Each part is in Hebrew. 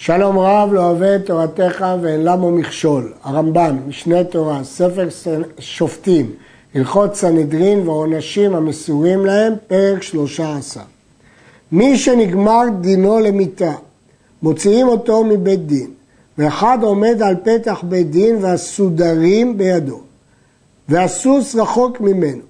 שלום רב לא אוהב את תורתך ואין למו מכשול. הרמב"ם, משנה תורה, ספר שופטים, הלכות סנהדרין והעונשים המסורים להם, פרק שלושה עשר. מי שנגמר דינו למיתה, מוציאים אותו מבית דין, ואחד עומד על פתח בית דין והסודרים בידו, והסוס רחוק ממנו,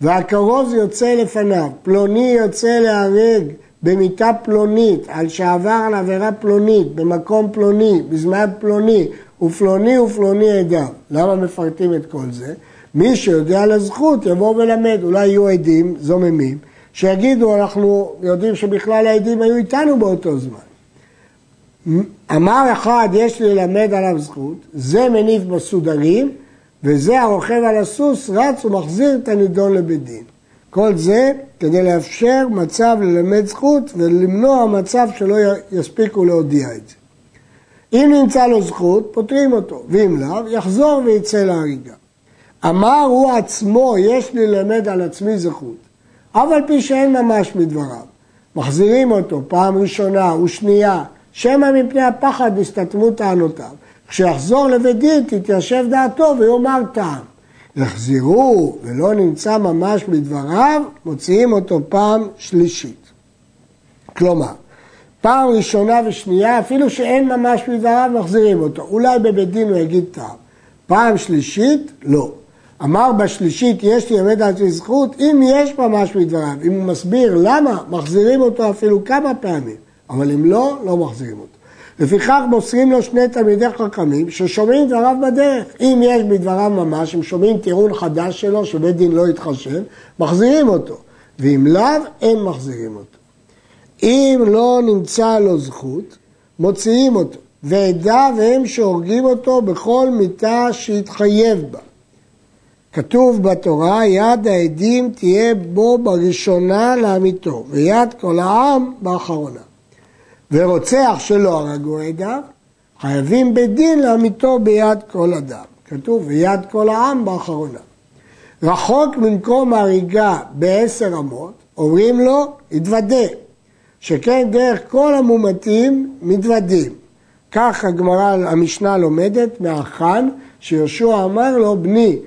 והכרוז יוצא לפניו, פלוני יוצא להרג במיטה פלונית, על שעבר על עבירה פלונית, במקום פלוני, בזמן פלוני, ופלוני ופלוני עדיו. למה מפרטים את כל זה? מי שיודע על הזכות יבוא ולמד, אולי יהיו עדים זוממים, שיגידו אנחנו יודעים שבכלל העדים היו איתנו באותו זמן. אמר אחד יש ללמד עליו זכות, זה מניף בסודרים וזה הרוכב על הסוס רץ ומחזיר את הנידון לבית דין. כל זה כדי לאפשר מצב ללמד זכות ולמנוע מצב שלא יספיקו להודיע את זה. אם נמצא לו זכות, פותרים אותו, ואם לאו, יחזור ויצא להריגה. אמר הוא עצמו, יש לי ללמד על עצמי זכות, אף על פי שאין ממש מדבריו. מחזירים אותו פעם ראשונה ושנייה, שמא מפני הפחד הסתתמו טענותיו. כשיחזור לבית דין תתיישב דעתו ויאמר טעם. יחזירו ולא נמצא ממש בדבריו, מוציאים אותו פעם שלישית. כלומר, פעם ראשונה ושנייה, אפילו שאין ממש בדבריו, מחזירים אותו. אולי בבית דין הוא יגיד טעם. פעם שלישית, לא. אמר בשלישית, יש לי עמד על עצמי זכות, אם יש ממש בדבריו, אם הוא מסביר למה, מחזירים אותו אפילו כמה פעמים, אבל אם לא, לא מחזירים אותו. לפיכך מוסרים לו שני תלמידי חכמים ששומעים דבריו בדרך. אם יש בדבריו ממש, הם שומעים טיעון חדש שלו, שבית דין לא יתחשב, מחזירים אותו. ואם לאו, אין מחזירים אותו. אם לא נמצא לו זכות, מוציאים אותו. ועדיו הם שהורגים אותו בכל מיתה שיתחייב בה. כתוב בתורה, יד העדים תהיה בו בראשונה לאמיתו, ויד כל העם באחרונה. ורוצח שלא הרגו עדיו, חייבים בדין להמיתו ביד כל אדם. כתוב, ויד כל העם באחרונה. רחוק ממקום הריגה בעשר אמות, אומרים לו, התוודה, שכן דרך כל המומתים מתוודים. כך הגמרא, המשנה לומדת מהחאן, שיהושע אמר לו, בני,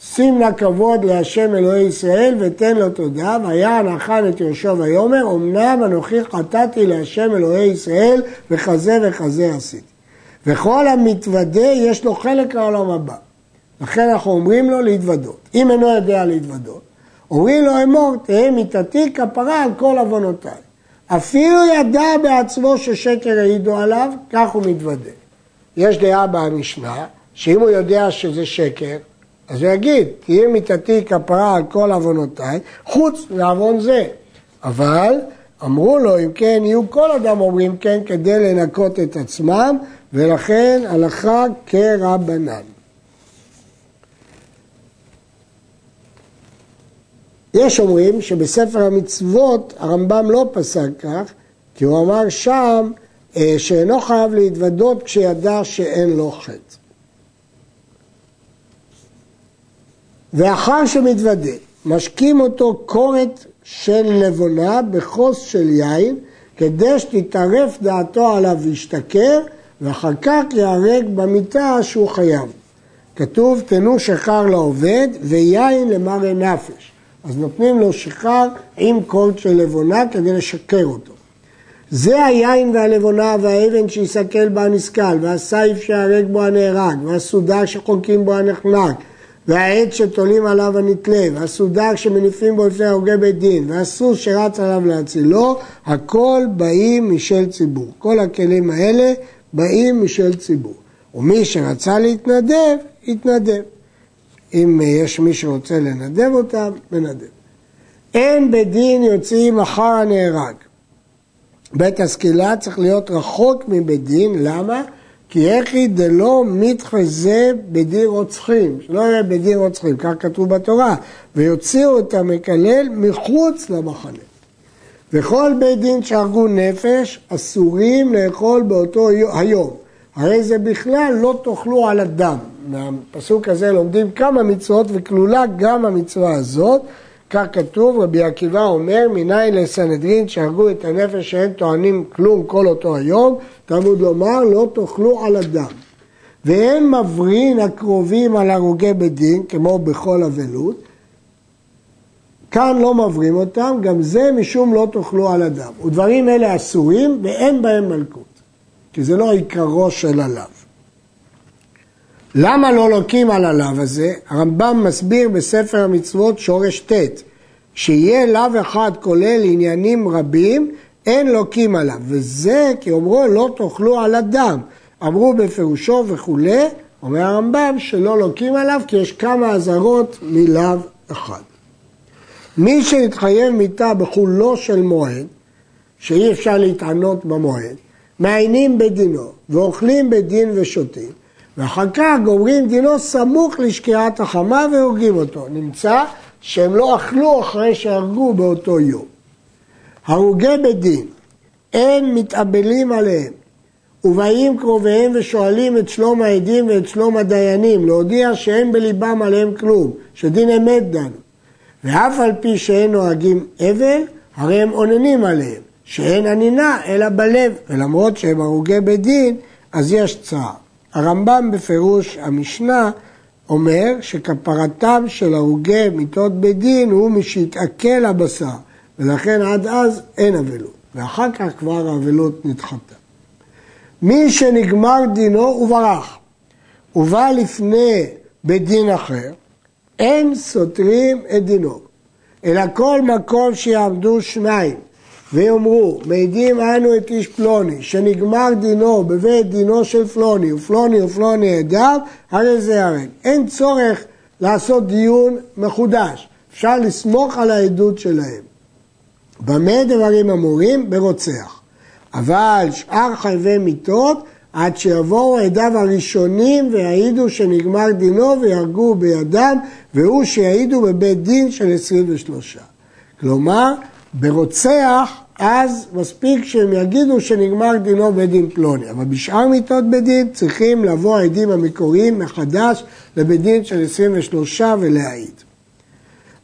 שים נא כבוד להשם אלוהי ישראל ותן לו תודה, והיה הנחן את יהושע ויאמר, אמנם אנוכי חטאתי להשם אלוהי ישראל וכזה וכזה עשיתי. וכל המתוודה יש לו חלק לעולם הבא. לכן אנחנו אומרים לו להתוודות. אם אינו יודע להתוודות, אומרים לו אמור, תהא מיתתי כפרה על כל עוונותיי. אפילו ידע בעצמו ששקר העידו עליו, כך הוא מתוודה. יש דעה במשנה, שאם הוא יודע שזה שקר, אז הוא יגיד, תהיה מיתתי כפרה על כל עוונותיי, חוץ מעוון זה. אבל אמרו לו, אם כן, יהיו כל אדם אומרים כן כדי לנקות את עצמם, ולכן הלכה כרבנן. יש אומרים שבספר המצוות הרמב"ם לא פסק כך, כי הוא אמר שם אה, שאינו חייב להתוודות כשידע שאין לו חטא. ואחר שמתוודה, משקים אותו כורת של לבונה בכוס של יין, כדי שתתערף דעתו עליו וישתכר, ואחר כך ייהרג במיטה שהוא חייב. כתוב, תנו שחר לעובד ויין למראה נפש. אז נותנים לו שחר עם קורט של לבונה כדי לשקר אותו. זה היין והלבונה והאבן שיסכל בה הנסכל, והסייף שיהרג בו הנהרג, והסודה שחונקים בו הנחנק, והעץ שתולים עליו הנתלה, והסודר שמניפים בו לפני הוגי בית דין, והסוס שרץ עליו להצילו, הכל באים משל ציבור. כל הכלים האלה באים משל ציבור. ומי שרצה להתנדב, יתנדב. אם יש מי שרוצה לנדב אותם, מנדב. אין בית דין יוצאים אחר הנהרג. בית הסקילה צריך להיות רחוק מבית דין, למה? כי איכי דלא מתחזה בדין רוצחים, שלא יהיה בדין רוצחים, כך כתוב בתורה, ויוציאו את המקלל מחוץ למחנה. וכל בית דין שהרגו נפש אסורים לאכול באותו היום. הרי זה בכלל לא תאכלו על הדם. מהפסוק הזה לומדים כמה מצוות וכלולה גם המצווה הזאת, כך כתוב, רבי עקיבא אומר, מניין לסנהדרין שהרגו את הנפש שאין טוענים כלום כל אותו היום, תלמוד לומר, לא תאכלו על הדם. ואין מברין הקרובים על הרוגי בית דין, כמו בכל אבלות, כאן לא מברים אותם, גם זה משום לא תאכלו על הדם. ודברים אלה אסורים ואין בהם מלכות, כי זה לא עיקרו של הלאו. למה לא לוקים על הלאו הזה? הרמב"ם מסביר בספר המצוות שורש ט', שיהיה לאו אחד כולל עניינים רבים, אין לוקים עליו, וזה כי אומרו לא תאכלו על הדם. אמרו בפירושו וכולי, אומר הרמב"ם שלא לוקים עליו כי יש כמה אזהרות מלאו אחד. מי שהתחייב מיתה בחולו של מועד, שאי אפשר להתענות במועד, מעיינים בדינו ואוכלים בדין ושותים, ואחר כך גומרים דינו סמוך לשקיעת החמה והורגים אותו. נמצא שהם לא אכלו אחרי שהרגו באותו יום. הרוגי בדין, אין מתאבלים עליהם, ובאים קרוביהם ושואלים את שלום העדים ואת שלום הדיינים, להודיע שאין בליבם עליהם כלום, שדין אמת דנו. ואף על פי שאין נוהגים אבל, הרי הם אוננים עליהם, שאין ענינה אלא בלב, ולמרות שהם הרוגי בית דין, אז יש צער. הרמב"ם בפירוש המשנה אומר שכפרתם של הרוגי מיתות בית דין הוא משהתעכל הבשר, ולכן עד אז אין אבלות, ואחר כך כבר האבלות נדחתה. מי שנגמר דינו וברח, ובא לפני בית דין אחר, אין סותרים את דינו, אלא כל מקום שיעמדו שניים ויאמרו, מעידים אנו את איש פלוני, שנגמר דינו בבית דינו של פלוני, ופלוני ופלוני עדיו, הרי זה הרג. אין צורך לעשות דיון מחודש, אפשר לסמוך על העדות שלהם. במה דברים אמורים? ברוצח. אבל שאר חייבי מיתות עד שיבואו עדיו הראשונים ויעידו שנגמר דינו ויהרגו בידם, והוא שיעידו בבית דין של 23. כלומר, ברוצח, אז מספיק שהם יגידו שנגמר דינו בית דין פלוני. אבל בשאר מיתות בית דין צריכים לבוא העדים המקוריים מחדש לבית דין של 23 ולהעיד.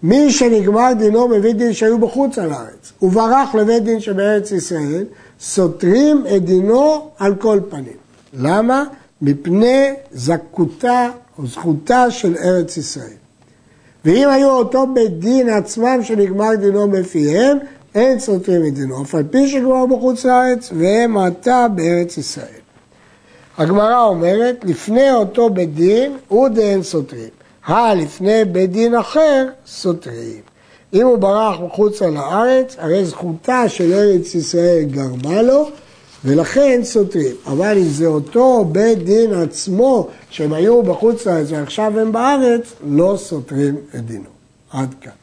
מי שנגמר דינו בבית דין שהיו בחוץ על הארץ, וברח לבית דין שבארץ ישראל, סותרים את דינו על כל פנים. למה? מפני זכותה או זכותה של ארץ ישראל. ואם היו אותו בית דין עצמם שנגמר דינו בפיהם, אין סותרים את דינו, אף על פי שגמר בחוץ לארץ, והם עתה בארץ ישראל. הגמרא אומרת, לפני אותו בית דין, הוא דאין סותרים. הא לפני בית דין אחר, סותרים. אם הוא ברח מחוץ לארץ, הרי זכותה של ארץ ישראל גרמה לו, ולכן סותרים. אבל אם זה אותו בית דין עצמו, שהם היו בחוץ לארץ ועכשיו הם בארץ, לא סותרים את דינו. עד כאן.